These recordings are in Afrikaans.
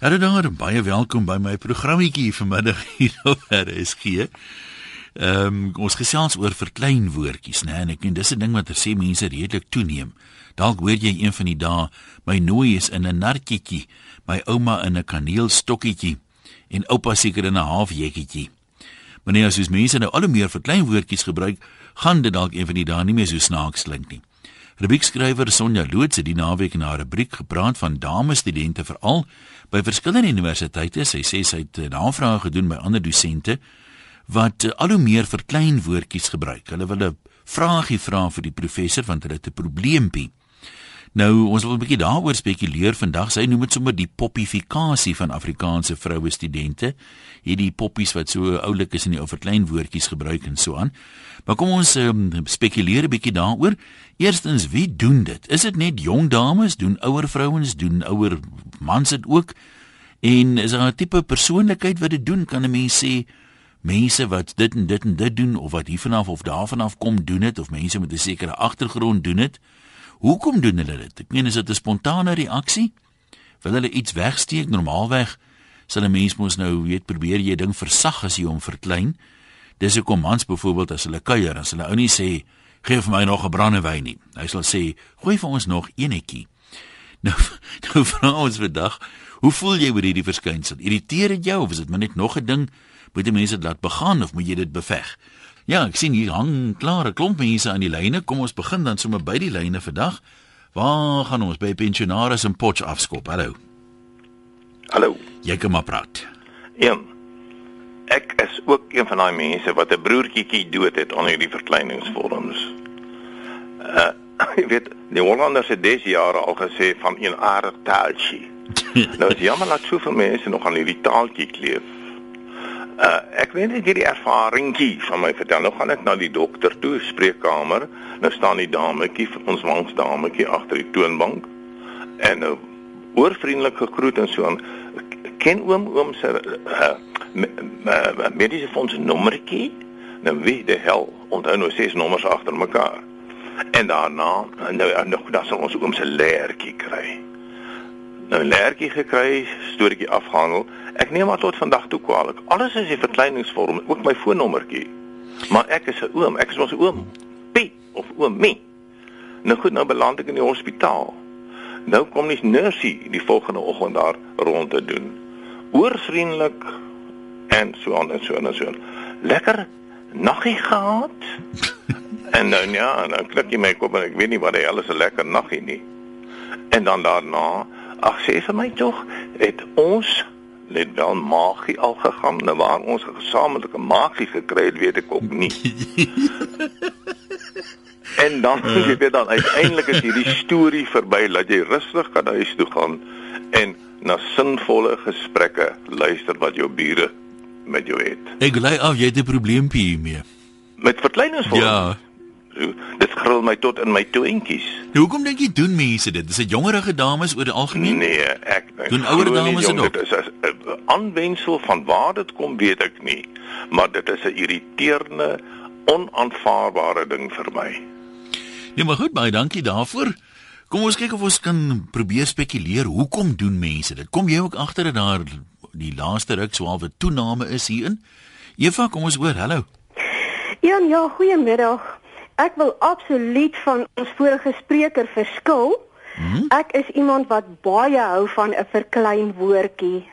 Hallo daar, baie welkom by my programmetjie vanmiddag hier op RSG. Ehm um, ons gesels oor verklein woordjies, né? En ek en dis 'n ding wat er sê mense redelik toeneem. Dalk hoor jy een van die dae my nooi is in 'n nartjie, my ouma in 'n kaneelstokkietjie en oupa seker in 'n halfjekkietjie. Wanneer as jy mense nou al hoe meer verklein woordjies gebruik, gaan dit dalk een van die dae nie meer so snaaks klink nie. Rubriekskrywer Sonja Loots het die naweek in haar rubriek gepraat van damesstudente veral by verskillende universiteite. Sy sê sy het eh, navrae gedoen by ander dosente wat eh, al hoe meer verklein woordjies gebruik. Hulle wil 'n vraagie vra vir die professor want hulle het 'n probleempie. Nou, ons wil 'n bietjie daaroor spekuleer vandag. Sy noem dit sommer die poppifikasie van Afrikaanse vroue studente. Hierdie poppies wat so oulik is en die ou verklein woordjies gebruik en so aan. Maar kom ons um, spekuleer 'n bietjie daaroor. Eerstens, wie doen dit? Is dit net jong dames, doen ouer vrouens, doen ouer mans dit ook? En is daar 'n tipe persoonlikheid wat dit doen? Kan 'n mens sê mense wat dit en dit en dit doen of wat hiervanaf of daarvanaf kom doen dit of mense met 'n sekere agtergrond doen dit? Hoekom doen hulle dit? Ek meen is dit 'n spontane reaksie? Wil hulle iets wegsteek normaalweg? Sal 'n mens mos nou weet probeer jy ding versag as jy hom verklein? Dis hoekom mans byvoorbeeld as hulle kuier, as hulle ou nie sê gee vir my nog 'n brandewyn nie. Hy sal sê gooi vir ons nog eenetjie. Nou nou vra ons vandag, hoe voel jy oor hierdie verskynsel? Irriteer dit jou of is dit net nog 'n ding? Moet mense dit laat begaan of moet jy dit beveg? Ja, ek sien hier hang klare klomp mense aan die lyne. Kom ons begin dan sommer by die lyne vandag. Waar gaan ons by pensionaars en potch afskop? Hallo. Hallo. Jy kom maar praat. Ja. Ek is ook een van daai mense wat 'n broertjie dood het onder hierdie verkleiningsvorms. Uh jy weet, die Hollanders het des jare al gesê van 'n aardig taaltjie. nou is jammer dat soveel mense nog aan hierdie taaltjie kleef. Uh ek weet net hierdie ervaringkie van my vertel. Nou gaan ek na die dokter toe, spreekkamer. Nou staan die dametjie, ons langs dametjie agter die toonbank. En nou oorvriendelik gegroet en so aan. Ken oom oom se uh, mediese fonds nommertjie? Nou wie die hel onthou nou ses nommers agter mekaar. En daarna nou nou dan sal ons oom se leertjie kry. Nou leertjie gekry, storieetjie afhandel. Ek neem maar tot vandag toe kwaliek. Alles is 'n verkleiningsvorm, ook my foonnommertjie. Maar ek is 'n oom, ek is mos 'n oom. Piet of oom me. Nou goed, nou beland ek in die hospitaal. Nou kom die nursie die volgende oggend daar rond te doen. Oorvriendelik en so aan en so en so. Lekker naggie gehad. en nou ja, dan klik jy my kop en ek weet nie wat hy alles 'n lekker naggie nie. En dan daarna, ag sê vir my tog, het ons net wel magie al gegaan, nou waar ons 'n gesamentlike magie gekry het, weet ek ook nie. en dan uh. jy weet dan uiteindelik is hierdie storie verby, laat jy rustig kan huis toe gaan en na sinvolle gesprekke luister wat jou bure met jou het. Ek gly af jy het 'n probleempie hiermee. Met verkleiningsvorm. Ja. Dit gril my tot in my toentjies. Hoekom dink jy doen mense dit? Is dit jongerige dames oor die algemeen? Nee, ek dink doen ouer dames dit ook. Dit is 'n aanwensel van waar dit kom, weet ek nie, maar dit is 'n irriterende, onaanvaarbare ding vir my. Nee, maar goed, baie dankie daarvoor. Kom ons kyk of ons kan probeer spekuleer hoekom doen mense dit? Kom jy ook agter dat daar die laaste ruk so halwe toename is hierin? Eva, kom ons hoor. Hallo. Ja, ja, goeiemiddag ek wil absoluut van ons vorige spreker verskil. Hmm? Ek is iemand wat baie hou van 'n verklein woordjie.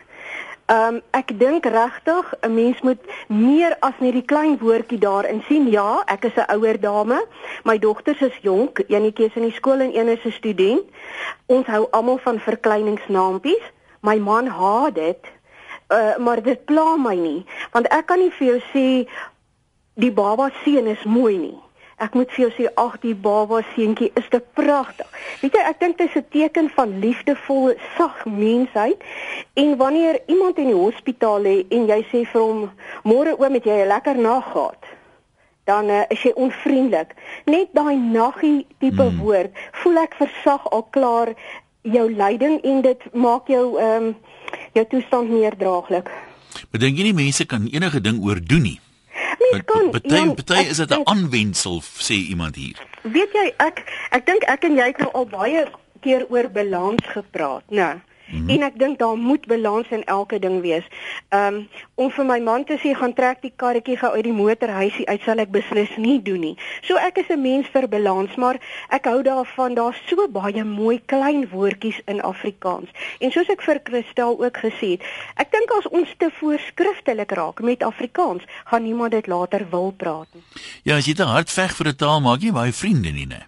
Ehm um, ek dink regtig 'n mens moet meer as net die klein woordjie daarin sien. Ja, ek is 'n ouer dame. My dogters is jonk, eenetjie is in die skool en een is 'n student. Ons hou almal van verkleiningsnaampies. My man haat dit. Uh, maar dit pla my nie, want ek kan nie vir jou sê die baba seun is mooi nie. Ek moet vir jou sê ag die baba seentjie is te pragtig. Weet jy, ek dink dit is 'n teken van liefdevolle sag mensheid. En wanneer iemand in die hospitaal lê en jy sê vir hom môre oom het jy 'n lekker nag gehad, dan uh, is jy onvriendelik. Net daai naggie tipe hmm. woord, voel ek versag al klaar jou lyding en dit maak jou ehm um, jou toestand meer draaglik. Maar dink jy nie mense kan enige ding oordoen nie? Mens kan Party party is dit 'n aanwensel sê iemand hier. Weet jy ek ek dink ek en jy het nou al baie keer oor balans gepraat, né? Nou, Mm -hmm. En ek dink daar moet balans in elke ding wees. Um om vir my man te sê gaan trek die karretjie gou uit die motorhuisie uit sal ek beslis nie doen nie. So ek is 'n mens vir balans, maar ek hou daarvan daar's so baie mooi klein woordjies in Afrikaans. En soos ek vir Christel ook gesê het, ek dink as ons te voorskriftelik raak met Afrikaans, gaan niemand dit later wil praat nie. Ja, as jy te hard veg vir 'n taal maak jy baie vriende nie, né?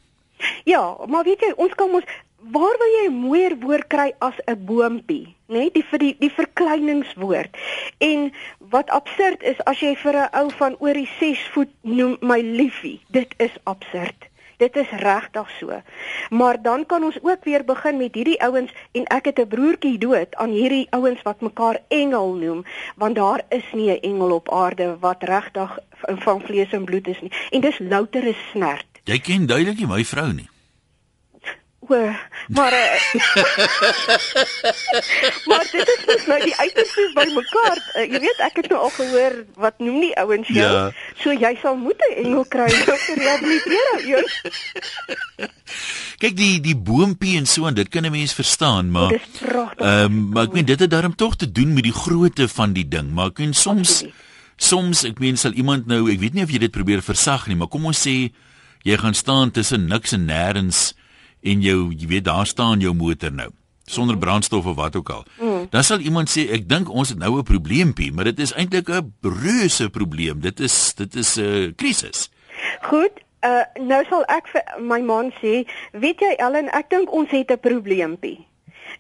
Ja, maar weet jy, ons kan ons waar wil jy 'n mooier woord kry as 'n boontjie, né? Nee, die vir die die verkleiningswoord. En wat absurd is as jy vir 'n ou van oor die 6 voet noem my liefie, dit is absurd. Dit is regtig so. Maar dan kan ons ook weer begin met hierdie ouens en ek het 'n broertjie dood aan hierdie ouens wat mekaar engel noem, want daar is nie 'n engel op aarde wat regtig van vlees en bloed is nie. En dis louter 'n snert. Jy ken duidelik nie my vrou nie. O, maar uh, Maar dit is net nou die uiterstes by mekaar. Uh, jy weet ek het nou al gehoor wat noem die ouens jou. Ja. So jy sal moet 'n engel kry om te rehabiliteer eers. Kyk die die boontjie en so en dit kan 'n mens verstaan, maar ehm um, maar ek meen dit het daarom tog te doen met die grootte van die ding, maar ek meen soms Absoluut. soms ek meen sal iemand nou, ek weet nie of jy dit probeer versag nie, maar kom ons sê jy gaan staan tussen niks en nêrens en jou jy weet daar staan jou motor nou sonder mhm. brandstof of wat ook al. Mm. Dan sal iemand sê ek dink ons het nou 'n probleempie, maar dit is eintlik 'n reuse probleem. Dit is dit is 'n uh, krisis. Goed, uh, nou sal ek vir my man sê, weet jy Ellen, ek dink ons het 'n probleempie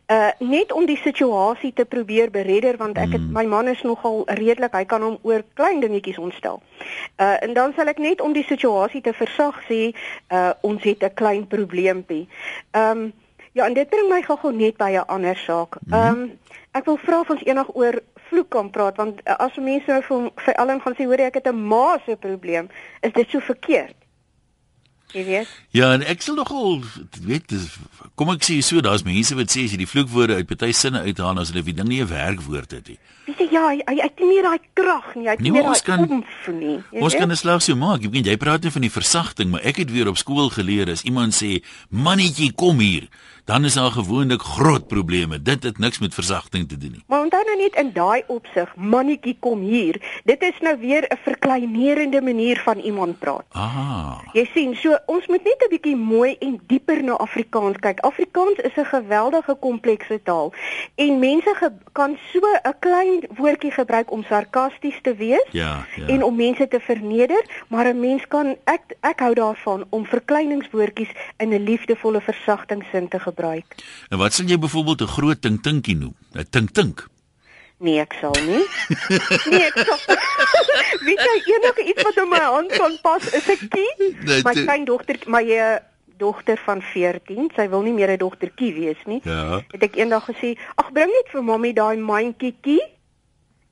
uh net om die situasie te probeer beredder want ek het mm. my man is nogal redelik hy kan hom oor klein dingetjies ontstel. Uh en dan sal ek net om die situasie te versag sê uh ons het 'n klein probleempie. Um ja en dit bring my gou-gou net by 'n ander saak. Um ek wil vra of ons eendag oor vloek kan praat want uh, as mense nou vir vir Ellen gaan sê hoor ek het 'n ma se probleem is dit so verkeerd. Jy weet? Ja, en ek sal nogal weet kom ek sê so daar's mense wat sê as jy die vloekwoorde uit party sinne uithaal as hulle die ding nie 'n werkwoord het nie. Weet jy ja, hy hy het nie daai krag nie, hy het nie meer daai omf nie. Ons kan 'n slag so maak. Ek weet jy praat net van die versagting, maar ek het weer op skool geleer as iemand sê mannetjie kom hier dan is daar gewoonlik groot probleme. Dit het niks met versagting te doen nie. Maar onthou nou net in daai opsig, mannetjie kom hier. Dit is nou weer 'n verkleinerende manier van iemand praat. Ah. Jy sien, so ons moet net 'n bietjie mooi en dieper na Afrikaans kyk. Afrikaans is 'n geweldige komplekse taal en mense kan so 'n klein woordjie gebruik om sarkasties te wees ja, ja. en om mense te verneder, maar 'n mens kan ek ek hou daarvan om verkleiningswoordjies in 'n liefdevolle versagtingsin te gebruik gebruik. En wat sal jy byvoorbeeld 'n groot tink tinkie noem? 'n Tink tink. Nee, ek sal nie. nee, ek sal. Weet jy enige iets wat in my hand kan pas is 'n kie? Nee, my klein dogter, my uh, dogter van 14, sy wil nie meer 'n dogtertjie wees nie. Ja. Het ek eendag gesê, "Ag, bring net vir mammie daai mandjie kie."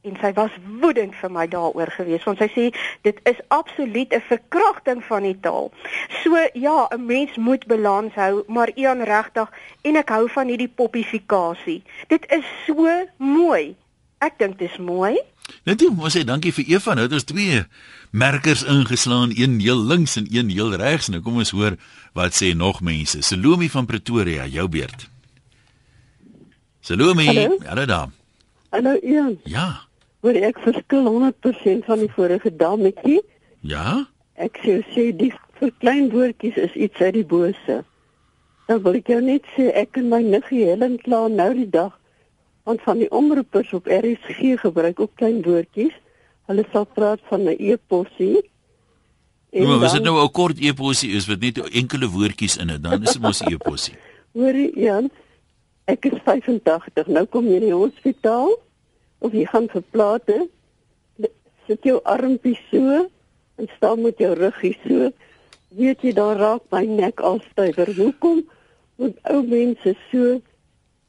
En sy was woedend vir my daaroor gewees want sy sê dit is absoluut 'n verkrachting van die taal. So ja, 'n mens moet balans hou, maar Ian regtig en ek hou van hierdie popifikasie. Dit is so mooi. Ek dink dit is mooi. Net jy moet sê dankie vir Eva. Nou het ons twee merkers ingeslaan, een heel links en een heel regs. Nou kom ons hoor wat sê nog mense. Salome van Pretoria, jou beurt. Salome, hallo daar. Hallo Ian. Ja. Hoor ek verskil 100% van die vorige dametjie? Ja. Ek sê sê die klein woordjies is iets uit die bose. Dan wil ek jou net sê ek en my niggie Helen kla nou die dag want van die omroepers op RSG gebruik ook klein woordjies. Hulle sal praat van 'n e-posie. En maar as dit nou 'n kort e-posie is wat net enkele woordjies in het, dan is dit mos e-posie. Hoorie Jan, ek is 85. Nou kom jy in die hospitaal of jy gaan verplate sit jou armpie so en staan met jou ruggie so. Weet jy daar raak my nek al stywer. Hoekom want ou mense so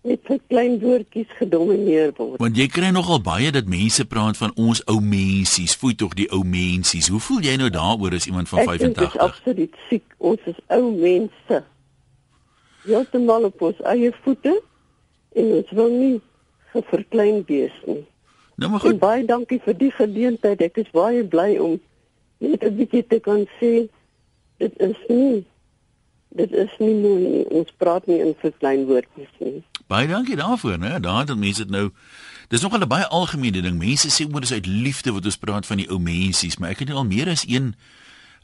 met vir klein woordjies gedomeineer word? Want jy kry nogal baie dat mense praat van ons ou mensies. Foei tog die ou mensies. Hoe voel jy nou daaroor as iemand van 85 Ek is absoluut siek. Ons is ou mense. Heeltemal op ons eie voete en ons wil nie verklein wees nie. Nou maar goed. En baie dankie vir die geleentheid. Ek is baie bly om net 'n bietjie te kan sê dit is nie dit is nie mooi nie. Ons praat nie in verklein woordjies nie. Baie dankie daarvoor, né? Daar het mense dit nou Dis nog 'n baie algemene ding. Mense sê oor dis uit liefde wat ons praat van die ou mensies, maar ek het al meer as een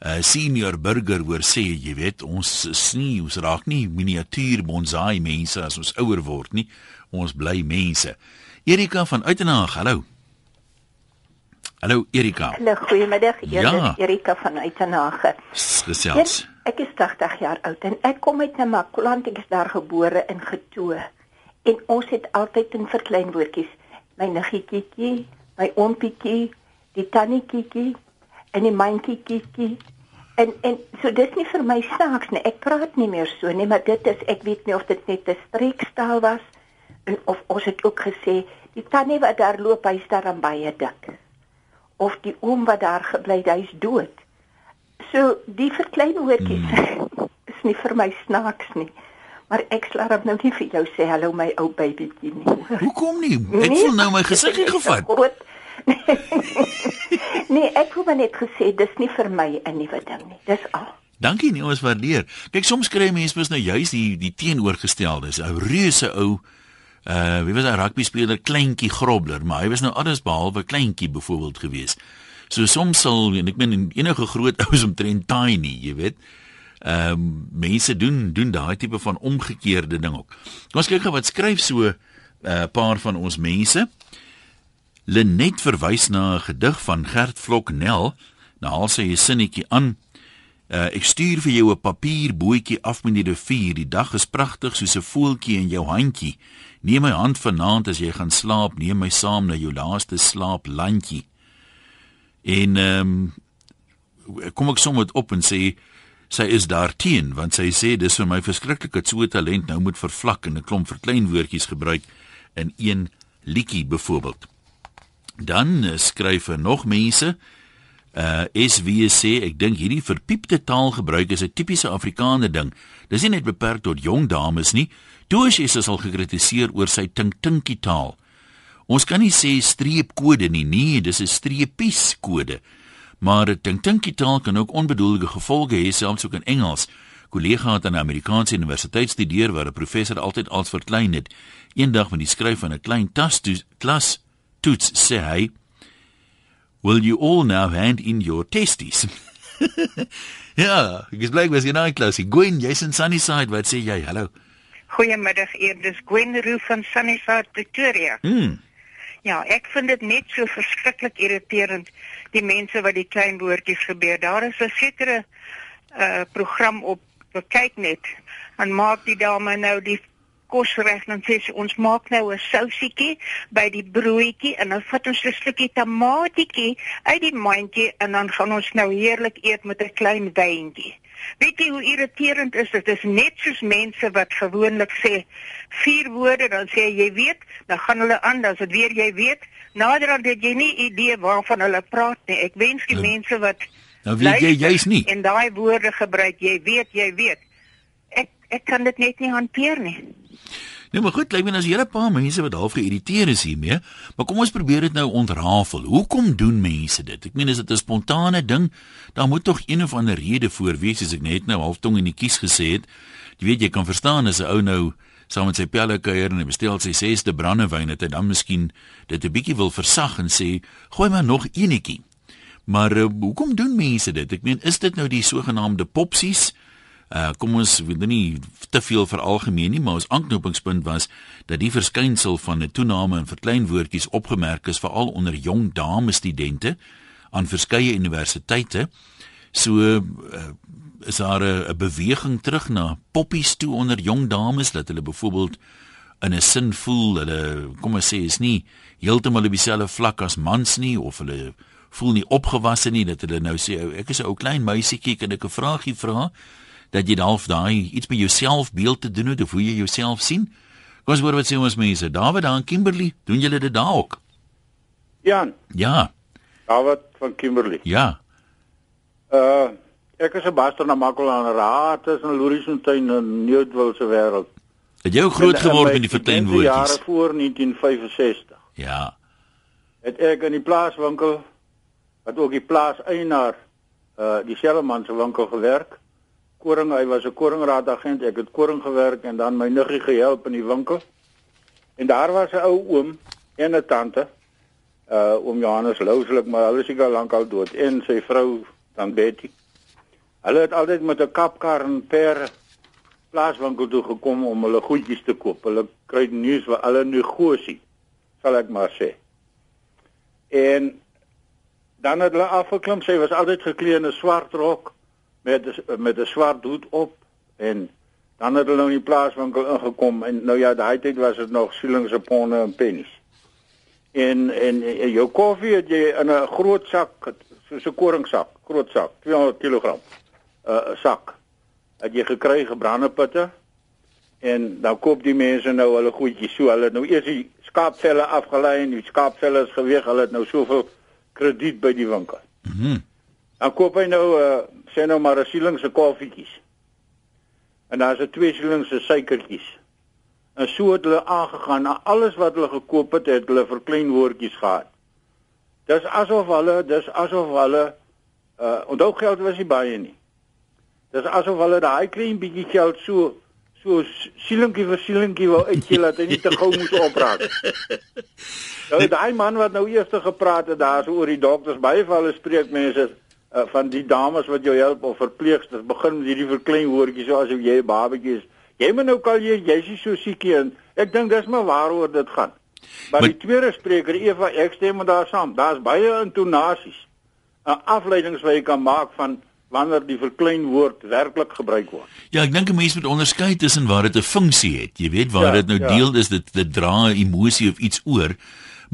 uh senior burger hoor sê, jy weet, ons snie, ons raak nie miniatuur bonsai mense as ons ouer word nie. Ons bly mense. Erika van Uitenhaag, hallo. Hallo Erika. Hallo, goeiemiddag. Ja. Erika van Uitenhaag. Gesels. Ek is 80 jaar oud en ek kom uit Namakwaland. Ek is daar gebore en getoe. En ons het altyd in verklein woordjies my niggetjie, my oompietjie, die tannetjie en die mandjie. En en so dis nie vir my saaks nie. Ek praat nie meer so nie, maar dit is ek weet nie of dit net 'n streekstaal was en of ons het ook gesê die tannie wat daar loop, hy's daar aan baie dik. Of die oom wat daar gebly het, hy's dood. So die verklein woordjies hmm. is nie vir my snaaks nie. Maar ek sal dan nou nie vir jou sê hallo my ou babytjie nie. Hoekom nie? Ek nee, voel nou my gesig gevat. nee, ek het maar net gesê dis nie vir my 'n nuwe ding nie. Dis al. Dankie nie, ons waardeer. Kyk, soms kry mense mos nou juist die die teenoorgestelde. 'n Reuse ou uh wie was 'n rugby speler, kleintjie Grobler, maar hy was nou alles behalwe kleintjie byvoorbeeld gewees. So soms sal en ek meen enige groot ou is omtrent tiny, jy weet. Ehm um, mense doen doen daai tipe van omgekeerde ding ook. Kom ons kyk gou wat skryf so 'n uh, eh, paar van ons mense. Lenet verwys na 'n gedig van Gert Vlok Nel. Nou sy 'n sinnetjie aan. Uh, ek stuur vir jou 'n papierbootjie af met die rivier. Die dag is pragtig soos 'n voeltjie in jou handjie. Neem my hand vanaand as jy gaan slaap, neem my saam na jou laaste slaaplandjie. En ehm um, kom ek sommer op en sê sy is daarteen want sy sê dis vir my verskriklik dat so talent nou moet vervlak en 'n klomp verklein woordjies gebruik in een liedjie byvoorbeeld. Dan uh, skryf er nog mense uh SWC ek dink hierdie verpiepte taalgebruik is 'n tipiese Afrikaner ding. Dis nie net beperk tot jong dames nie. Toos is as al gekritiseer oor sy tinktinkie taal. Ons kan nie sê streepkode nie, nee, dis 'n streepies kode. Maar die taal kan ook onbedoelde gevolge hê selfs ook in Engels. Kollega het aan 'n Amerikaanse universiteit studeer waar 'n professor altyd als verklein het. Eendag met die skryf van 'n klein tas toe klas toets sê hy Will you all now hand in your testies? ja, ek is bly was jy nou klas. Gwen, jy's in Sunnyside, wat sê jy? Hallo. Goeiemiddag, eer dis Gwen Roo van Sunnyside, Pretoria. Mm. Ja, ek vind dit net so verskriklik irriterend die mense wat die klein woordjies gebeur. Daar is 'n sekere uh program op kyk net en maak die dame nou die kos reg dan sê sy ons maak nou 'n sousietjie by die broodjie en dan vat ons 'n stukkie tamatietjie uit die mandjie en dan gaan ons nou heerlik eet met 'n klein wyntjie. Weet jy hoe irriterend is dit? Dit is net soos mense wat gewoonlik sê vier woorde dan sê jy weet, dan gaan hulle aan, dan dit weer jy weet. Naderhand het jy nie idee waarvan hulle praat nie. Ek wens die nou, mense wat Nou weet jy jy's nie. En daai woorde gebruik, jy weet, jy weet. Ek ek kan dit net nie hanteer nie. Nee, maar goed, lyk my as hele paar mense wat half geïrriteerd is hiermee, maar kom ons probeer dit nou ontrafel. Hoekom doen mense dit? Ek meen is dit 'n spontane ding? Daar moet tog een of ander rede voor wees, as ek net nou half tong in die kies gesê het. Jy weet jy kan verstaan as 'n ou nou saam met sy pelle kuier en hy bestel sy sesde brandewyn het hy dan miskien dit 'n bietjie wil versag en sê gooi maar nog eenetjie. Maar uh, hoekom doen mense dit? Ek meen is dit nou die sogenaamde popsies? Uh kom ons weet nou nie te veel vir algemeen nie, maar ons aanknopingspunt was dat die verskynsel van 'n toename in verkleinwoordjies opgemerk is veral onder jong dames studente aan verskeie universiteite. So uh, is daar 'n beweging terug na poppies toe onder jong dames dat hulle byvoorbeeld in 'n sin voel hulle kom ons sê is nie heeltemal op dieselfde vlak as mans nie of hulle voel nie opgewasse nie dat hulle nou sê ek is 'n ou klein meisietjie kan ek 'n vraagie vra dat jy half daai iets by jouself beeld te doen het of hoe jy jouself sien kom ons hoor wat sê ons mense David daar in Kimberley doen julle dit daar ook Jan Ja David van Kimberley Ja Uh Ek is 'n baster na Makwaland Raad tussen Lorisontuin en Nieuwdwil se wêreld. Het jy groot geword in die verteenwoordigers? Jare voor 1965. Ja. Het ek in die plaaswinkel wat ook die plaas eienaar uh dieselfde man se winkel gewerk. Koring, hy was 'n koringraad agent. Ek het koring gewerk en dan my niggie gehelp in die winkel. En daar was 'n ou oom en 'n tante. Uh oom Johannes Louslik, maar hulle is seker lankal dood en sy vrou dan Betty. Hulle het altyd met 'n kapkar en per plaaswinkel toe gekom om hulle goedjies te koop. Hulle kry nuus wat hulle negosie, sal ek maar sê. En dan het hulle afgeklim, sy was altyd geklee in 'n swart rok met met 'n swart hoed op en dan het hulle nou in die plaaswinkel ingekom en nou ja, daai tyd was dit nog sielingse ponde en pennies. En en, en jou koffie het jy in 'n groot sak, soos 'n koringsak, groot sak, 200 kg. 'n uh, sak het jy gekry gebrande putte en dan koop die mense nou hulle goedjies so hulle nou eers die skaapvelle afgelei en die skaapvelle is geweeg hulle het nou soveel krediet by die winkel. Mhm. Mm dan koop hy nou uh, sê nou maar 'n sieling se koffietjies. En daar's 'n twee sieling se suikertjies. En so het hulle aangegaan na alles wat hulle gekoop het, het hulle vir klein woordjies gehad. Dis asof hulle, dis asof hulle uh onthou geld was nie baie nie. Dis asof hulle daai klein bietjie geld so so sielentjie vir sielentjie wou uitjie dat hy nie te gou moes opraak. Nou daai man wat nou eers gepraat het daar so oor die dokters, baie van hulle spreek mense uh, van die dames wat jou help of verpleegsters begin met hierdie verklein woordjies so asof jy 'n babatjie is. Jy moet nou kal jy jy's nie so siek nie. Ek dink dis maar waaroor dit gaan. Maar, maar die tweede spreker Eva ek stem met daar saam. Daar's baie intonasies. 'n Afleidings wat jy kan maak van wanneer die verklein woord werklik gebruik word. Ja, ek dink 'n mens moet onderskei tussen waar dit 'n funksie het. Jy weet waar ja, dit nou ja. deel is dit dit dra 'n emosie of iets oor.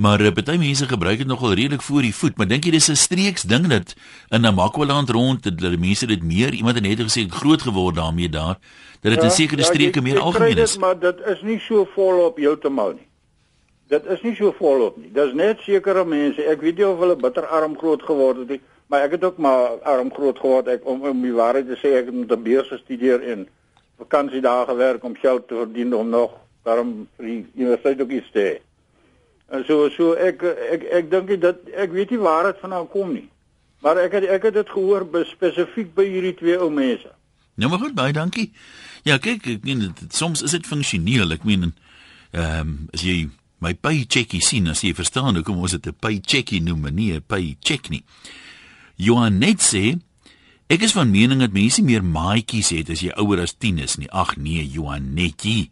Maar uh, baie mense gebruik dit nogal redelik voor die voet, maar dink jy dis 'n streeks ding dat in Namakwaland rond dat die mense dit meer iemand het net gesê groot geword daarmee daar dat dit ja, in sekere ja, streke jy, meer algemeen is. Maar dit is nie so volop heeltemal nie. Dit is nie so volop nie. Dis net sekere mense. Ek weet nie of hulle bitterarm groot geword het nie. Maar ek het ook maar arm groot geword ek om om die waarheid te sê ek het met 'n beurs gestudeer en vakansiedae gewerk om geld te verdien om nog daarom vir die universiteit ook iets te hê. En so so ek ek ek dink dat ek weet nie waar dit vandaan kom nie. Maar ek het ek het dit gehoor spesifiek by hierdie twee ou mense. Nou maar goed, baie dankie. Ja, kyk, ek meen dit soms is dit funksioneel. Ek meen ehm um, jy my paycheckie sien, as jy verstaan hoekom ons dit 'n paycheckie noem, nie 'n paycheck nie. Johan net sê ek is van mening dat mense meer maatjies het as jy ouer as 10 is nie. Ag nee, Johan netjie.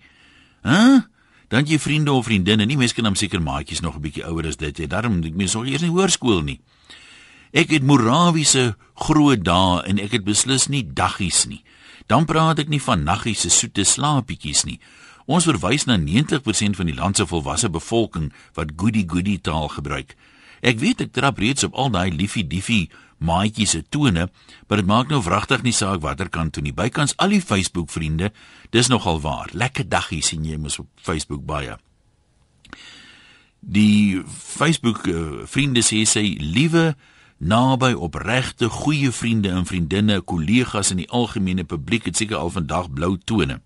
Hæ? Huh? Dan jy vriende of vriendinne, nie mense kan hom seker maatjies nog 'n bietjie ouer as dit. Jy daarom ek mens nog eers in hoërskool nie. Ek het Morawiese groot dae en ek het beslis nie daggies nie. Dan praat ek nie van naggies se soete slaapietjies nie. Ons verwys na 90% van die land se volwasse bevolking wat goody goody taal gebruik. Ek weet ek trap reeds op al daai liefie diefie maatjie se tone, maar dit maak nou wragtig nie saak watter kant toe nie. Bykans al die Facebook vriende, dis nogal waar. Lekker daggie sien jy mos op Facebook baie. Die Facebook uh, vriende sê sy liewe naby opregte goeie vriende en vriendinne, kollegas in die algemene publiek het seker al vandag blou tone.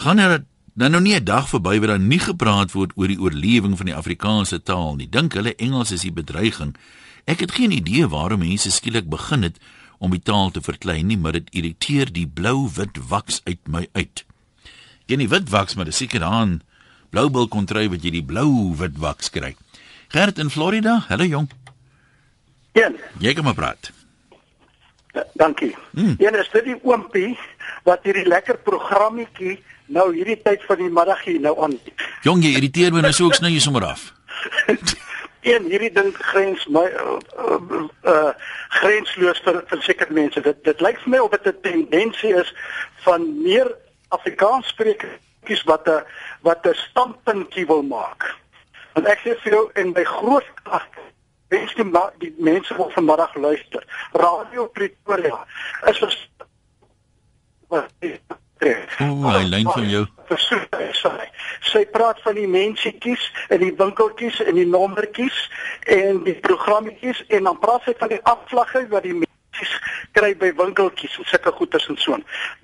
Gaan er dan nou nie 'n dag verby waar daar nie gepraat word oor die oorlewing van die Afrikaanse taal nie. Dink hulle Engels is die bedreiging. Ek het geen idee waarom mense skielik begin het om die taal te verklein nie, maar dit irriteer die blou-wit waks uit my uit. Geen die wit waks, maar dis seker aan bloubil kontry wat jy die blou-wit waks kry. Gert in Florida, hallo jong. Ja. Jy kom maar praat. Dankie. Hmm. Een is dit die oompie wat hierdie lekker programmetjie nou hierdie tyd van die middag hier nou aan. Jong, jy irriteer my nou so ek sny jou sommer af. een hierdie ding grens my uh, uh, uh grensloos vir vir seker mense. Dit dit lyk vir my of dit 'n tendensie is van meer Afrikaans sprekers wat 'n wat 'n standpuntjie wil maak. Want ek sê vir jou in my groot mense die, die mense wat vanmiddag luister. Radio Pretoria is wat Ooh, hy lyn van jou. Sy praat van die mensetjies in die winkeltjies en die nommertjies en die programmetjies en dan praat sy van die afslagge wat die mensies kry by winkeltjies en sulke goeders en so.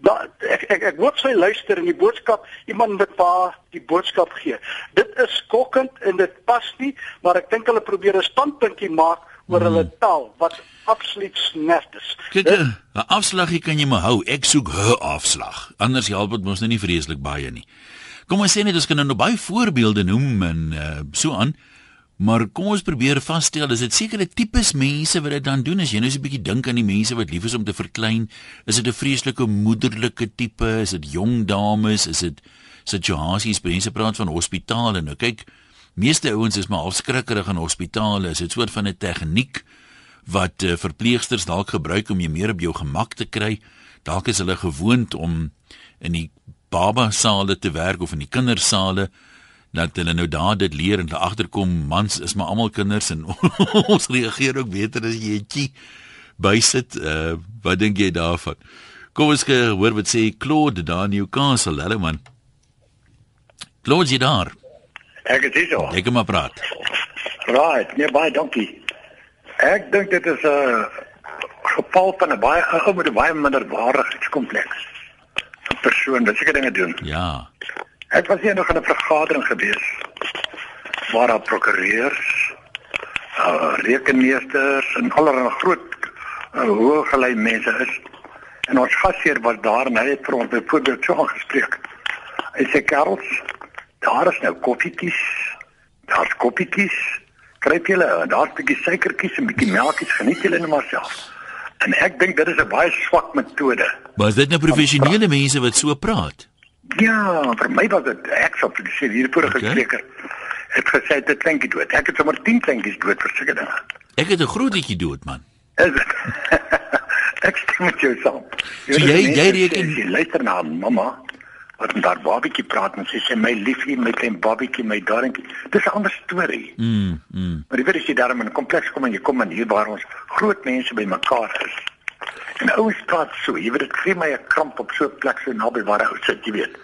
Da ek ek ek hoop sy luister en die boodskap iemand wat waar die boodskap gee. Dit is skokkend en dit pas nie, maar ek dink hulle probeer 'n standpuntjie maak oor hmm. hulle taal wat absoluut snert is. Kyk, 'n afslaggie kan jy maar hou. Ek soek 'n afslag. Anders help dit mos nou nie vreeslik baie nie. Kom ons sê net ons kan nou baie voorbeelde noem en uh, so aan. Maar kom ons probeer vasstel, is dit sekere tipes mense wat dit dan doen as jy nou so 'n bietjie dink aan die mense wat lief is om te verklein, is dit 'n vreeslike moederlike tipe, is dit jong dames, is dit situasies, mense praat van hospitale. Nou kyk, meeste ouens is maar afskrikkerig in hospitale, is dit soort van 'n tegniek wat uh, verpleegsters dalk gebruik om jy meer op jou gemak te kry. Dalk is hulle gewoond om in die baba sale te werk of in die kindersale dat hulle nou daar dit leer en agterkom mans is maar almal kinders en ons reageer ook beter as jy 'n tjie bysit. Uh wat dink jy daarvan? Kom ons hoor wat sê Claude daar in Newcastle. Hallo man. Claude jy daar? Ek is hier. Ek kom maar praat. Right, nee baie dankie. Ek dink dit is 'n geval van 'n baie ou met 'n baie minderwaardigheidskompleks. 'n Persoon wat seker dinge doen. Ja. Ek was hier nog in 'n vergadering gewees waar daar prokureurs, uh, rekenmeesters en allerlei groot uh, hoëgelei mense is. En ons gasheer was daar en hy het vir ons byvoorbeeld so aangespreek. Hy sê Karls, daar is nou koffietjies. Daar's koffietjies. Kryp julle, daar's 'n bietjie suikertjies en bietjie melkies, geniet julle net maar self. En ek dink dit is 'n baie swak metode. Maar is dit nou professionele mense wat so praat? Ja, vir my was dit ek sou sê hier vorige Okay. spreker het gesê dit kleintjie dood. Ek het sommer 10 kleintjies dood vir sulke dinge. Ek het 'n groot bietjie dood man. Is dit? ek stem met jou saam. So jy- mense jy sê, reken- Jy luister na mamma wat met haar babietjie praat en sy sê my liefie, my klein babietjie, my darentjie. Dis 'n ander storie. Mm, mm. Maar jy weet as jy daarmee in 'n kompleks kom en jy kom in hier waar ons groot mense bymekaar is. En ouens praat so, jy weet dit gee my 'n kramp op so 'n plek so naby waar ou sit, jy weet.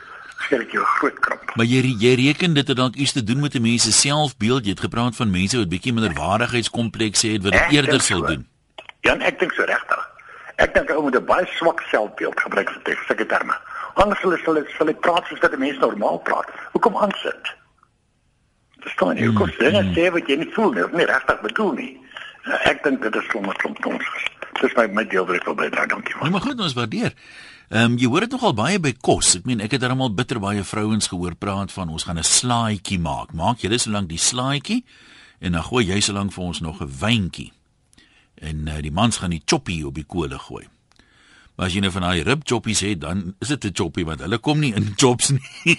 Gee ek jou groot kramp. Maar jy jy reken dit het dalk iets te doen met 'n mens se selfbeeld. Jy het gepraat van mense wat bietjie minderwaardigheidskomplekse het wat dit Ek eerder dink sal so. doen. Ja, ek dink so regtig. Ek dink ou moet 'n baie swak selfbeeld gebruik vir te- sulke terme. Anders sal hulle sal hulle praat soos dat 'n mens normaal praat. Hoekom aansit? Verstaan jy? Hoekom sê jy sê wat jy nie voel nie, of nie regtig bedoel nie? Nou, Ek dink dit is sommer klomp tonsels. Dis my my deel wat ek wil bydra, dankie Nee, man. maar goed, ons waardeer. Ehm um, jy hoor dit nogal baie by kos. Ek meen ek het almal bitter baie vrouens gehoor praat van ons gaan 'n slaaitjie maak. Maak julle solank die slaaitjie en dan gooi jy solank vir ons nog 'n wyntjie. En uh, die mans gaan die choppie op die kolle gooi. As jy nou van daai rib choppies het, dan is dit 'n choppie want hulle kom nie in chops nie.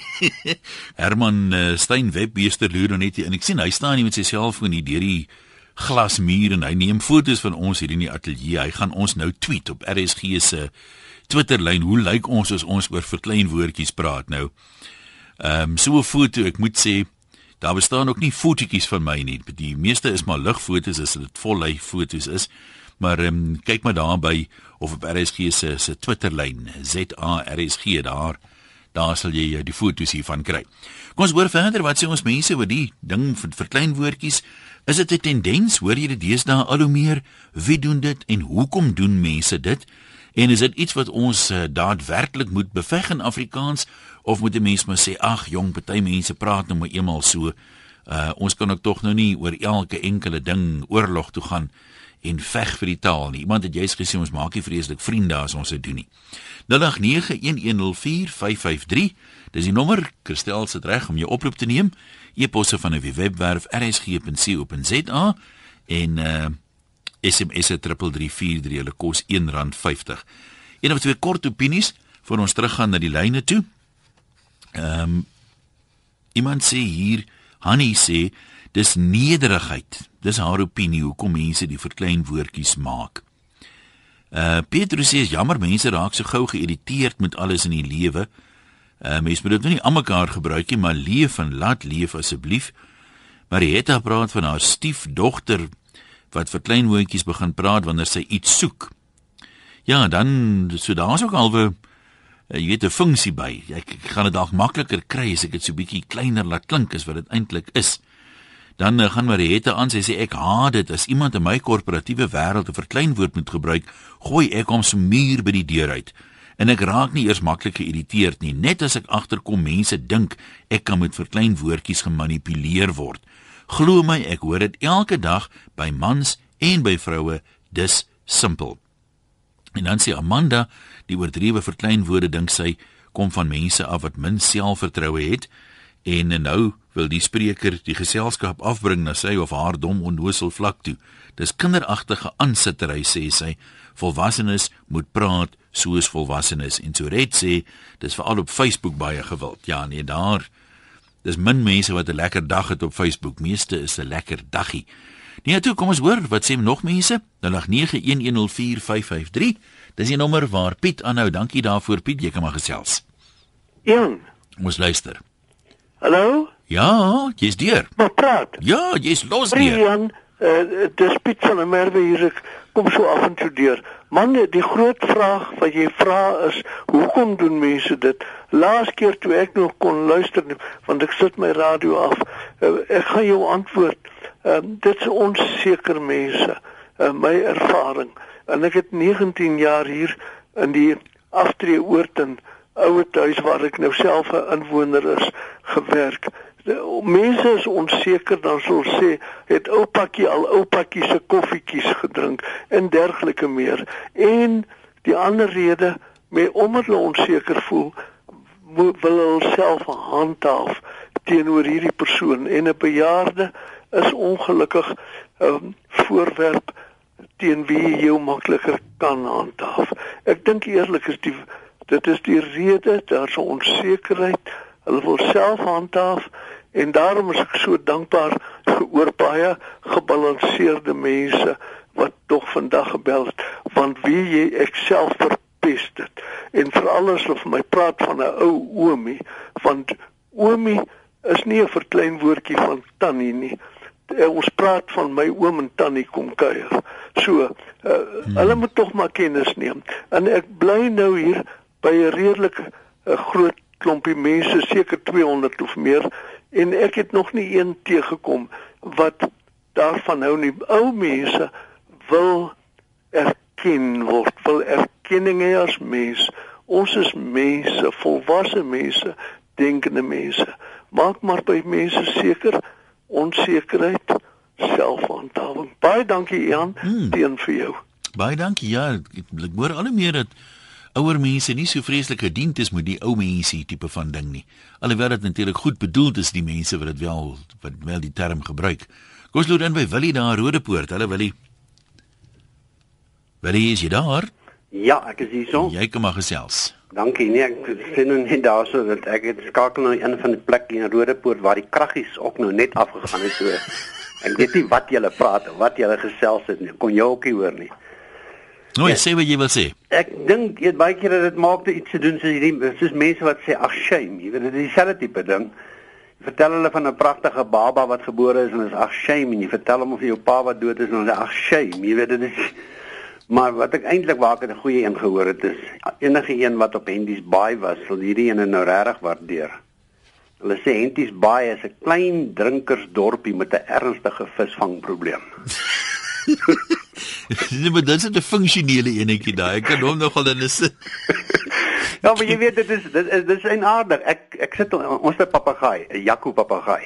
Herman uh, Stein webbeester loer nou net hier en ek sien hy staan hier met sy selfoon hier deur die glasmuur en hy neem foto's van ons hier in die ateljee. Hy gaan ons nou tweet op RSG se Twitterlyn. Hoe lyk ons as ons oor verklein woordjies praat nou? Ehm um, so 'n foto, ek moet sê, daar bestaan ook nie fotootjies van my nie. Die meeste is maar ligfoto's as dit vollei foto's is. Maar um, kyk maar daar by of op RSG se se Twitterlyn, ZARSG daar. Daar sal jy eh, die foto's hiervan kry. Kom ons hoor verder wat sê ons mense oor die ding vir verklein woordjies. Is dit 'n tendens? Hoor jy dit deesdae al hoe meer? Wie doen dit en hoekom doen mense dit? En is dit iets wat ons uh, daadwerklik moet beveg in Afrikaans of moet 'n mens maar sê ag jong party mense praat nou maar eenmal so uh, ons kan ook tog nou nie oor elke enkele ding oorlog toe gaan en veg vir die taal nie. Iemand het juist gesê ons maak nie vreeslik vriende as ons dit doen nie. 0891104553 Dis die nommer. Christel sit reg om jou oproep te neem. E-posse van 'n webwerf rsg.co.za en uh SMS 3343 hulle kos R1.50. Een of twee kort opinies voor ons teruggaan na die lyne toe. Ehm um, iemand sê hier, Hanni sê dis nederigheid. Dis haar opinie hoekom mense die verklein woordjies maak. Uh Petrus sê jammer mense raak so gou geïrriteerd met alles in die lewe. Uh mense moet dit nou nie almekaar gebruik nie, maar leef en laat leef asseblief. Marietta praat van haar stiefdogter wat vir klein hoontjies begin praat wanneer sy iets soek. Ja, dan so daar's ook alwe uh, jy weet 'n funksie by. Ek, ek gaan dit dalk makliker kry as ek dit so bietjie kleiner laat klink as wat dit eintlik is. Dan uh, gaan Mariette aan, sy sê ek haat dit as iemand in my korporatiewe wêreld 'n verkleinwoord moet gebruik, gooi ek hom so muur by die deur uit. En ek raak nie eers maklik geïrriteerd nie, net as ek agterkom mense dink ek kan met verkleinwoordjies gemanipuleer word. Glo my, ek hoor dit elke dag by mans en by vroue, dis simpel. En dan sê Amanda, die oordrewe verkleinwoorde dink sy kom van mense af wat min selfvertroue het en nou wil die spreker die geselskap afbring na sy of haar dom onnosel vlak toe. Dis kinderagtige aansittery sê sy. Volwassenes moet praat soos volwassenes en so red sê dis veral op Facebook baie gewild. Ja nee, daar dis min mense wat 'n lekker dag het op Facebook. Meeste is 'n lekker daggie. Nee, toe kom ons hoor wat sê nog mense. 0891104553. Dis die nommer waar Piet aanhou. Dankie daarvoor Piet, jy kan maar gesels. Jan. Ons luister. Hallo? Ja, jy's deur. Maar praat. Ja, jy's los Hey, deur. Jan, uh, dis Piet van der Merwe hier. Ek kom so af en toe deur. Man, die groot vraag wat jy vra is, hoekom doen mense dit? Laas keer toe ek nog kon luister, want ek sit my radio af. Uh, ek gaan jou antwoord. Uh, dit is onseker mense. Uh, my ervaring. En ek het 19 jaar hier in die aftreeoord in huis waar ek nou self 'n inwoner is gewerk. De, mense is onseker dan sal sê het oupakkie al oupakkie se koffietjies gedrink en dergelike meer. En die ander rede met omdat hulle onseker voel wil hulle self handhaaf teenoor hierdie persoon en 'n bejaarde is ongelukkig 'n um, voorwerp teen wie jy jou makliker kan handhaaf. Ek dink eerlik is die dit is die rede daar's 'n onsekerheid. Hulle wil self handhaaf en daarom is ek so dankbaar oor baie gebalanseerde mense wat tog vandag gebel het want wie jy ek self verpest dit en veral as hulle vir my praat van 'n ou oomie want oomie is nie 'n verklein woordjie van tannie nie Eh, ons praat van my oom en tannie kom kuier. So, uh, hmm. hulle moet tog maar kennis neem. En ek bly nou hier by 'n redelik uh, groot klompie mense, seker 200 of meer, en ek het nog nie een teëgekom wat daarvan hou nie. Ou mense wil erken word, wil erkenning hê as mens. Ons is mense, volwasse mense, denkende mense. Maak maar by mense seker onsekerheid, selfhandhawing. Baie dankie Jan, Hmm. teen vir jou. Baie dankie. Ja, ek hoor al hoe meer dat ouer mense nie so vreeslik gediend is met die ou mense tipe van ding nie. Alhoewel dit natuurlik goed bedoeld is die mense wat dit wel wat wel die term gebruik. Kom ons loop in by Willie daar Rodepoort. Hallo Willie. Willie, is jy daar? Ja, ek is hier so. Jy kom maar gesels. Dankie. Nee, ek sien nou net daarso dat ek het skakel nou een van die plekke in Rodepoort waar die kraggies ook nou net afgegaan het so. Ek weet nie wat julle praat of wat julle gesels het nie. Kon jy ook nie hoor nie. Nou, ja. sê wat jy wil sê. Ek dink jy het baie keer dat dit maak dit iets te doen soos hierdie soos mense wat sê ag shame, jy weet dit is dieselfde tipe ding. Jy vertel hulle van 'n pragtige baba wat gebore is en is ag shame en jy vertel hom of jou pa wat dood is en hulle ag shame, jy weet dit is Maar wat ek eintlik waar ek 'n goeie een gehoor het is enige een wat op Henties Baai was, sal hierdie ene nou regtig waardeer. Hulle sê Henties Baai is 'n klein drinkersdorpie met 'n ernstige visvangprobleem. nee, maar dit is 'n funksionele enetjie daai. Ek kan hom nogal in 'n sin. Ja, maar jy weet dit is dit is dit is eienaardig. Ek ek sit ons het 'n papegaai, 'n Jaco papegaai.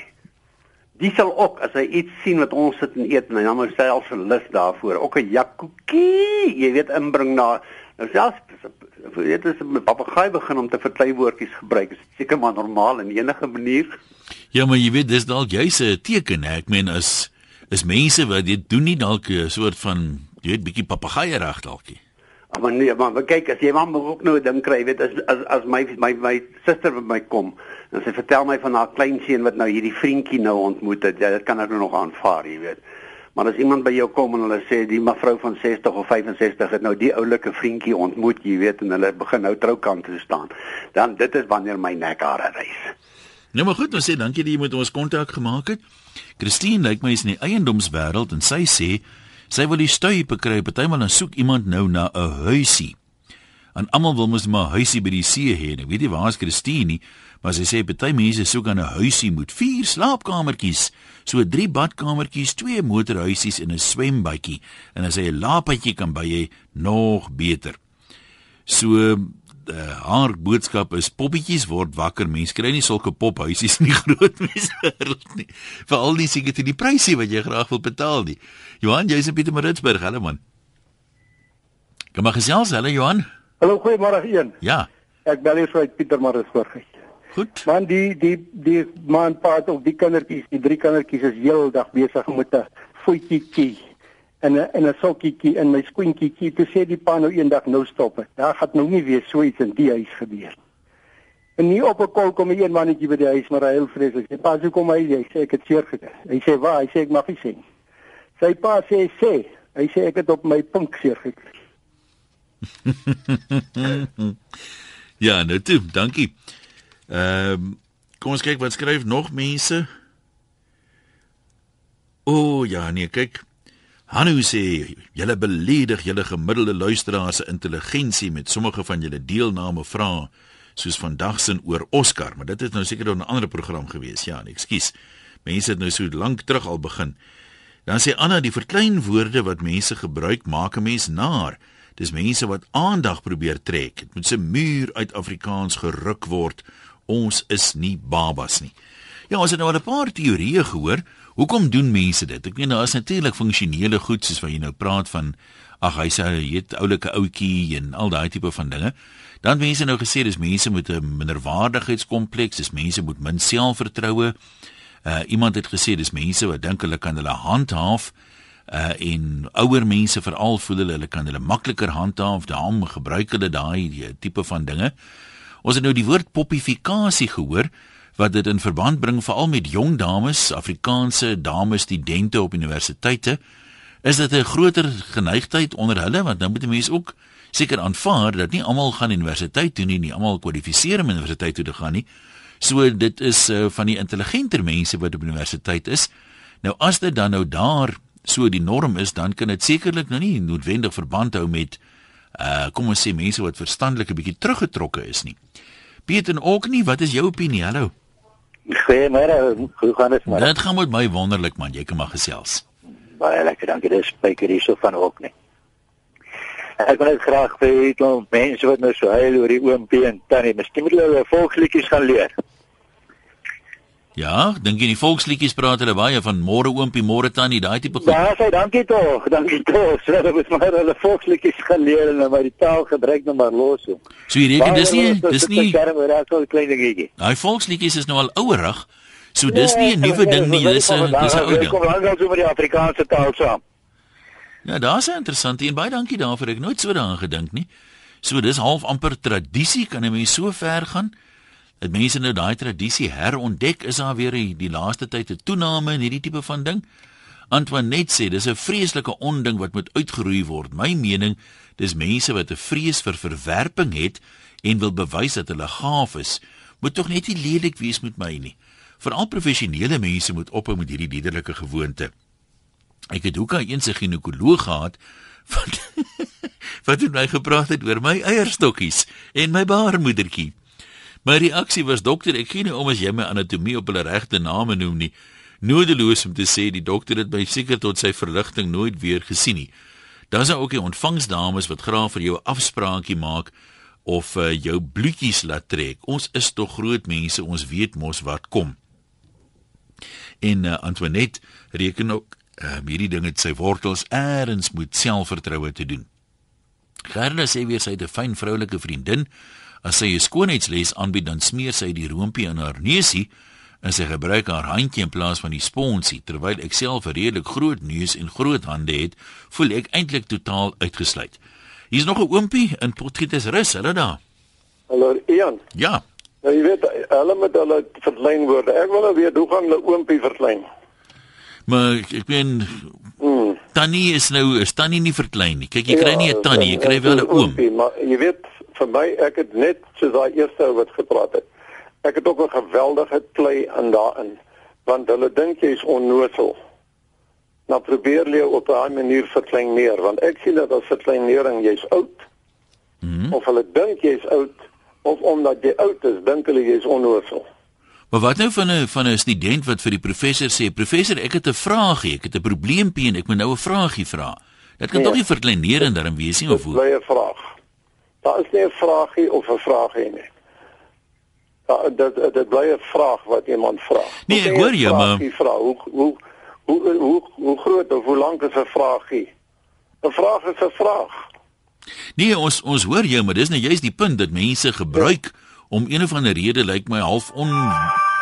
Die sal ook as hy iets sien wat ons sit en eet en hy nou self 'n lus daarvoor, ook 'n jakkoekie, jy weet inbring na nou selfs weet as 'n papegaai begin om te verklei woordjies gebruik, is dit seker maar normaal in enige manier. Ja, maar jy weet dis dalk juis 'n teken, hè. Ek meen as is mense wat dit doen nie dalk 'n soort van jy weet bietjie papegaaierig dalkie. Maar nee, maar maar kyk as jy man ook nou 'n ding kry, weet as as as my my my suster by my kom en sy vertel my van haar kleinseun wat nou hierdie vriendjie nou ontmoet het, ja, dit kan ek nou nog aanvaar, jy weet. Maar as iemand by jou kom en hulle sê die mevrou van 60 of 65 het nou die oulike vriendjie ontmoet, jy weet, en hulle begin nou troukant toe staan, dan dit is wanneer my nek hare rys. Nou maar goed, ons sê dankie dat jy met ons kontak gemaak het. Christine lyk my is in die eiendomswêreld en sy sê sy wil die stuip kry, partymal dan soek iemand nou na 'n huisie. En almal wil mos maar 'n huisie by die see hê. Ek weet nie waar is Christine nie, maar sy sê party mense soek aan 'n huisie met vier slaapkamertjies, so drie badkamertjies, twee motorhuisies en 'n swembadjie. En as hy 'n laapetjie kan by hê, nog beter. So uh, haar boodskap is poppetjies word wakker. Mense kry nie sulke pophuisies in die groot mense nie. Veral nie seker teen die prysie wat jy graag wil betaal nie. Johan, jy's in Pietermaritzburg, hallo man. Kom maar gesels, hallo Johan. Hallo, goeiemôre een. Ja. Ek bel hier uit Pietermaritzburg. Goed. Man die die die man paat of die kindertjies, die drie kindertjies is heeldag besig met 'n voetjie en 'n en 'n sokkietjie in my skoentjie. Toe sê die pa nou eendag nou stop dit. Daar gaan nou nie weer so iets in die huis gebeur. En nie op 'n kol kom 'n een mannetjie by die huis maar hy heel vreeslik. Sy pa sê kom hy, hy sê ek het seer gekry. Hy sê waar? Hy sê ek mag nie sê nie. Sy pa sê sê, hy sê ek het op my pink seer gekry. ja, nou toe, dankie. Ehm um, kom ons kyk wat skryf nog mense. O oh, ja, nee, kyk. Hanu sê julle beledig julle gemiddelde luisteraars se intelligensie met sommige van julle deelname vra soos vandag sin oor Oscar, maar dit het nou seker 'n ander program gewees. Ja, nee, ekskuus. Mense het nou so lank terug al begin. Dan sê Anna die verkleinwoorde wat mense gebruik maak 'n mens naar. Dis mense wat aandag probeer trek. Dit moet 'n muur uit Afrikaans geruk word. Ons is nie babas nie. Ja, ons het nou al 'n paar teorieë gehoor. Hoekom doen mense dit? Ek meen daar is natuurlik funksionele goed soos wat jy nou praat van ag hy hy het oulike ouetjie en al daai tipe van dinge. Dan mense nou gesê dis mense met 'n minderwaardigheidskompleks, dis mense met min selfvertroue. Uh iemand het gesê dis mense wat dink hulle kan hulle handhaaf uh en ouer mense veral voel hulle hulle kan hulle makliker handhaaf, daarom gebruik hulle daai tipe van dinge. Ons het nou die woord poppifikasie gehoor wat dit in verband bring veral met jong dames, Afrikaanse dames studente op universiteite. Is dit 'n groter geneigtheid onder hulle want nou moet die mense ook seker aanvaar dat nie almal gaan universiteit toe nie, nie almal kwalifiseer om universiteit toe te gaan nie. So dit is uh, van die intelligenter mense wat op universiteit is. Nou as dit dan nou daar so die norm is, dan kan dit sekerlik nou nie noodwendig verband hou met uh kom ons sê mense wat verstandelik 'n bietjie teruggetrokke is nie. Piet en ook nie, wat is jou opinie? Hallo. Goeiemôre, hoe gaan dit maar? Dit gaan met my wonderlik man, jy kan maar gesels. Baie lekker, dankie. Dis spyker hierso van ook nie. Ek wil net graag weet om mense wat nou so huil oor die oompie en tannie, miskien moet hulle volksliedjies gaan leer. Ja, dink jy die volksliedjies praat hulle baie van môre oompie, môre tannie, daai tipe goed. Ja, sê dankie tog, dankie tog. So dat ons maar hulle volksliedjies gaan leer en maar die taal gebruik nou maar los. So jy reken dis nie dis nie Daai volksliedjies is nou al ouerig. So dis nie 'n nuwe ding nie, dis 'n dis 'n ou ding. Kom al so met die Afrikaanse taal saam. Ja, daar's 'n interessante en baie dankie daarvoor. Ek nooit so daaraan gedink nie. So dis half amper tradisie kan 'n mens so ver gaan. Dat mense nou daai tradisie herontdek, is daar weer die, die laaste tyd 'n toename in hierdie tipe van ding. Antoine net sê dis 'n vreeslike onding wat moet uitgeroei word. My mening, dis mense wat 'n vrees vir verwerping het en wil bewys dat hulle gaaf is. Moet tog net nie lelik wees met my nie. Veral professionele mense moet ophou met hierdie liderlike gewoonte. Ek het ook 'n eense ginekoloog gehad wat wat het my gepraat het oor my eierstokkies en my baarmoedertjie. My reaksie was dokter, ek gee nie om as jy my anatomie op hulle regte name noem nie. Nodeloos om te sê die dokter het my seker tot sy verligting nooit weer gesien nie. Daar's ook die ontvangsdames wat graag vir jou 'n afspraakie maak of uh, jou bloetjies laat trek. Ons is tog groot mense, ons weet mos wat kom. En uh, Antoinette reken ook um, hierdie ding het sy wortels eers met selfvertroue te doen. Gerda sê weer sy het 'n fyn vroulike vriendin. As sy 'n skoonheidsles aanbied, dan smeer sy die roompie in haar neusie en sy gebruik haar handjie in plaas van die sponsie. Terwyl ek self 'n redelik groot neus en groot hande het, voel ek eintlik totaal uitgesluit. Hier's nog 'n oompie in Potgietersrus, hulle daar. Hallo Ian. Ja. Nou jy weet hulle met hulle verkleinwoorde. Ek wil nou weet hoe gaan hulle oompie verklein? Maar ek meen hmm. Tannie is nou is Tannie nie verklein nie. Kyk, jy kry ja, nie 'n Tannie, jy kry wel 'n oom. Maar jy weet vir my ek het net soos daai eerste ou wat gepraat het. Ek het ook 'n geweldige klei in daarin want hulle dink jy is onnoosel. Nou probeer jy op 'n manier verklein neer want ek sien dat as verkleinering jy's oud. Hmm. Of hulle dink jy's oud of omdat jy oud is, dink hulle jy's onnoosel. Maar wat nou van 'n van 'n student wat vir die professor sê, "Professor, ek het 'n vraagie, ek het 'n probleempie en ek moet nou 'n vraagie vra." Dit kan nee, tog nie verkleinerend daarin wees nie of hoe? Dis 'n vraag. Daar is nie 'n vraagie of 'n vraagie nie. Daar dit dit bly 'n vraag wat iemand vra. Nee, ek hoor jou, maar vra hoe hoe hoe hoe hoe groot of hoe lank is 'n vraagie? 'n Vraag is 'n vraag. Nee, ons ons hoor jou, maar dis nou juist die punt dat mense gebruik om een of ander rede lyk like my half on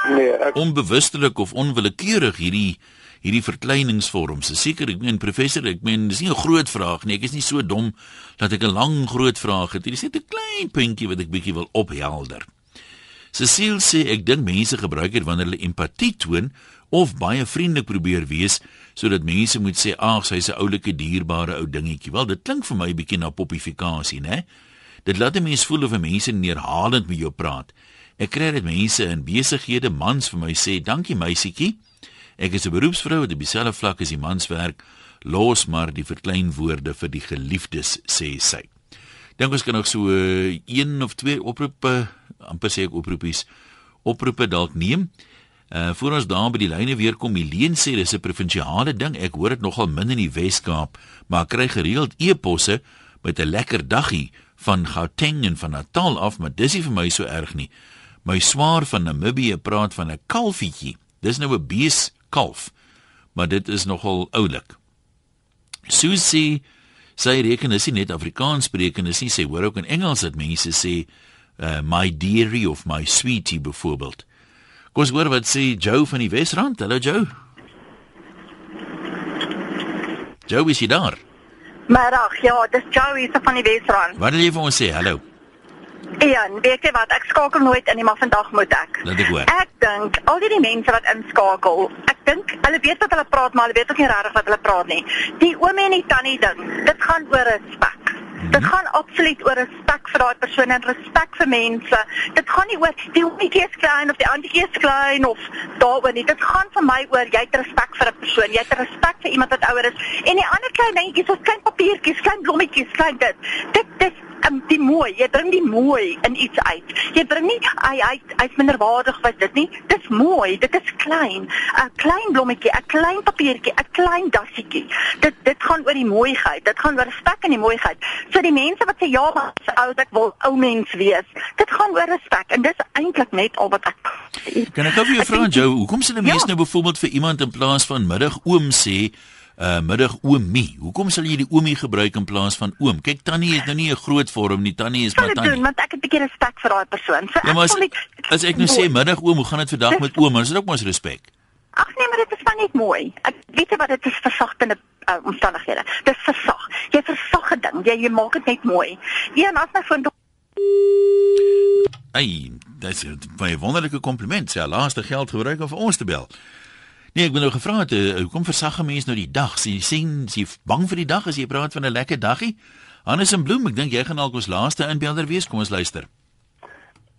nee, ek... onbewustelik of onwillekeurig hierdie hierdie verkleiningsvorms. Seker, ek meen professor, ek meen dis nie 'n groot vraag nie. Ek is nie so dom dat ek 'n lang groot vraag het. Dit is net 'n klein puntjie wat ek bietjie wil ophelder. Cecile sê ek dink mense gebruik dit wanneer hulle empatie toon of baie vriendelik probeer wees sodat mense moet sê ag sy's 'n oulike dierbare ou dingetjie. Wel, dit klink vir my bietjie na popifikasie, né? Dit laat mense voel of mense neerhalend met jou praat. Ek kry dit mense in besighede mans vir my sê dankie meisietjie. Ek is 'n beroepsvrou wat op dieselfde vlak as die mans werk. Los maar die verkleinwoorde vir die geliefdes sê sy. Dink ons kan nog so uh, een of twee oproepe amper sê ek oproepies oproepe dalk neem. Uh voor ons daar by die lyne weer kom, Helene sê dis 'n provinsiale ding. Ek hoor dit nogal min in die Wes-Kaap, maar ek kry gereeld e-posse met 'n lekker daggie van Gauteng en van Natal af, maar dis nie vir my so erg nie. My swaar van Namibië praat van 'n kalfietjie. Dis nou 'n bees kalf, maar dit is nogal oulik. Susie sy reken is nie net Afrikaans spreken is nie, sy hoor ook in Engels dat mense sê uh, my dearie of my sweetie byvoorbeeld. Kom ons hoor wat sê Joe van die Wesrand. Hallo Joe. Joe is jy daar? Middag, ja, dis Joe hier van die Wesrand. Wat wil jy vir ons sê? Hallo. Ja, weet jy wat? Ek skakel nooit in nie, maar vandag moet ek. Laat ek hoor. Ek dink al die mense wat inskakel, ek dink hulle weet wat hulle praat, maar hulle weet ook nie regtig wat hulle praat nie. Die oomie en die tannie ding, dit gaan oor respek. Dit gaan absoluut oor respek vir daai persoon en respek vir mense. Dit gaan nie oor die oomie is klein of die auntie is klein of daaroor nie. Dit gaan vir my oor jy het respek vir 'n persoon. Jy het respek vir iemand wat ouer is. En die ander klein dingetjies, soos klein papiertjies, klein blommetjies, klein dit. Dit dit um, die mooi, jy bring die mooi in iets uit. Jy bring nie hy hy hy's minderwaardig was dit nie. Dis mooi, dit is klein. 'n Klein blommetjie, 'n klein papiertjie, 'n klein dassietjie. Dit dit gaan oor die mooiheid. Dit gaan oor respek en die mooiheid. So die mense wat sê ja, maar se oud ek wil ou mens wees. Dit gaan oor respek en dis eintlik net al wat ek Kan ek gou vir jou vra Joe, hoekom sê 'n mens ja. nou byvoorbeeld vir iemand in plaas van middag oom sê uh middag oomie. Hoekom sal jy die oomie gebruik in plaas van oom? Kyk Tannie het nou nie 'n groot vorm nie. Tannie is maar Tannie. Doen, want ek het 'n bietjie respek vir daai persoon. So ja, maar as, as ek nou sê middag oom, hoe gaan dit vandag met oom? Is dit ook mos respek? Ag nee, maar dit is van net mooi. Ek weet wat dit is versagtende uh, omstandighede. Dis versag. Jy versag 'n ding. Jy jy maak dit net mooi. Een as my vriend Ai, dis 'n baie wonderlike kompliment. Sy laaste geld gebruik om vir ons te bel. Nee, ek ben nou gevra het, uh, hoekom versag 'n mens nou die dag? Sien, sien, jy bang vir die dag as jy praat van 'n lekker daggie? Hannes en Bloem, ek dink jy gaan alkos laaste inbelder wees. Kom ons luister.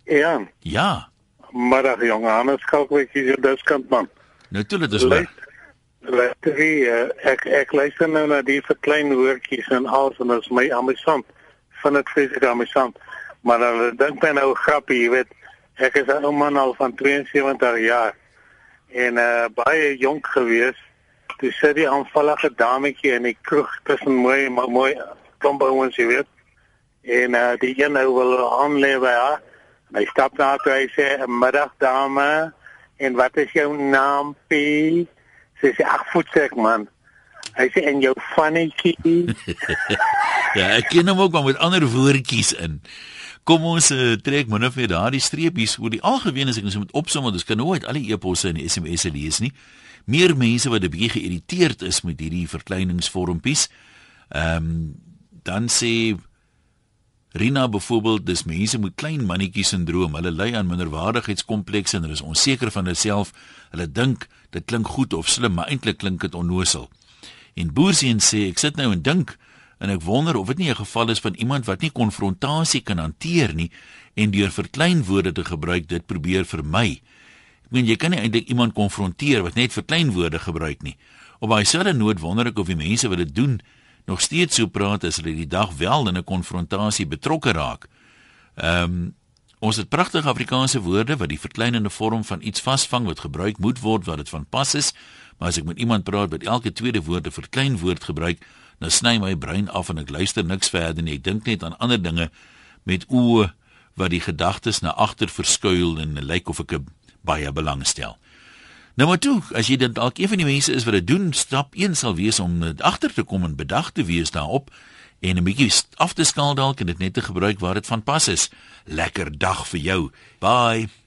Ja. Ja. Middag jong Hannes, kalk weet jy jou diskant man. Nou toe dit is wel. Luister, uh, ek ek luister nou na die verklein woordjies en alles en dit is my amusant. Van dit vreeslik amusant. Maar dan dink my nou grappie, jy weet, ek is 'n ou man al van 72 jaar en uh baie jonk gewees. Toe sit die aanvallige dametjie in die kroeg tussen mooi maar mooi klomp ouens jy weet. En uh die een nou wil aanlê by haar. Hy stap na toe hy sê middag dame en wat is jou naam P? Sy sê ag voetsek man. Hy sê en jou vannetjie. ja, ek ken hom ook maar met ander woordjies in. Kom ons uh, trek min of meer daardie streepies oor die algemeen as ek ons moet opsom want ons kan nooit al die e-posse en SMS'e lees nie. Meer mense wat 'n bietjie geïrriteerd is met hierdie verkleiningsvormpies. Ehm um, dan sê Rina byvoorbeeld dis mense met klein mannetjie sindroom. Hulle ly aan minderwaardigheidskomplekse en hulle is onseker van hulself. Hulle dink dit klink goed of slim, maar eintlik klink dit onnosel. En Boersien sê ek sit nou en dink en ek wonder of dit nie 'n geval is van iemand wat nie konfrontasie kan hanteer nie en deur verkleinwoorde te gebruik dit probeer vermy. Ek meen jy kan nie eintlik iemand konfronteer wat net verkleinwoorde gebruik nie. Op baie selfe noot wonder ek of die mense wat dit doen nog steeds so praat as hulle die dag wel in 'n konfrontasie betrokke raak. Ehm um, ons het pragtige Afrikaanse woorde wat die verkleinende vorm van iets vasvang wat gebruik moet word wat dit van pas is, maar as ek met iemand praat wat elke tweede woord 'n verkleinwoord gebruik, nou sny my brein af en ek luister niks verder nie. Ek dink net aan ander dinge met oë wat die gedagtes na agter verskuil en lyk of ek baie belangstel. Nou maar toe, as jy dit dalk een van die mense is wat dit doen, stap 1 sal wees om agter te kom en bedag te wees daarop en 'n bietjie af te skaal dalk en dit net te gebruik waar dit van pas is. Lekker dag vir jou. Bye.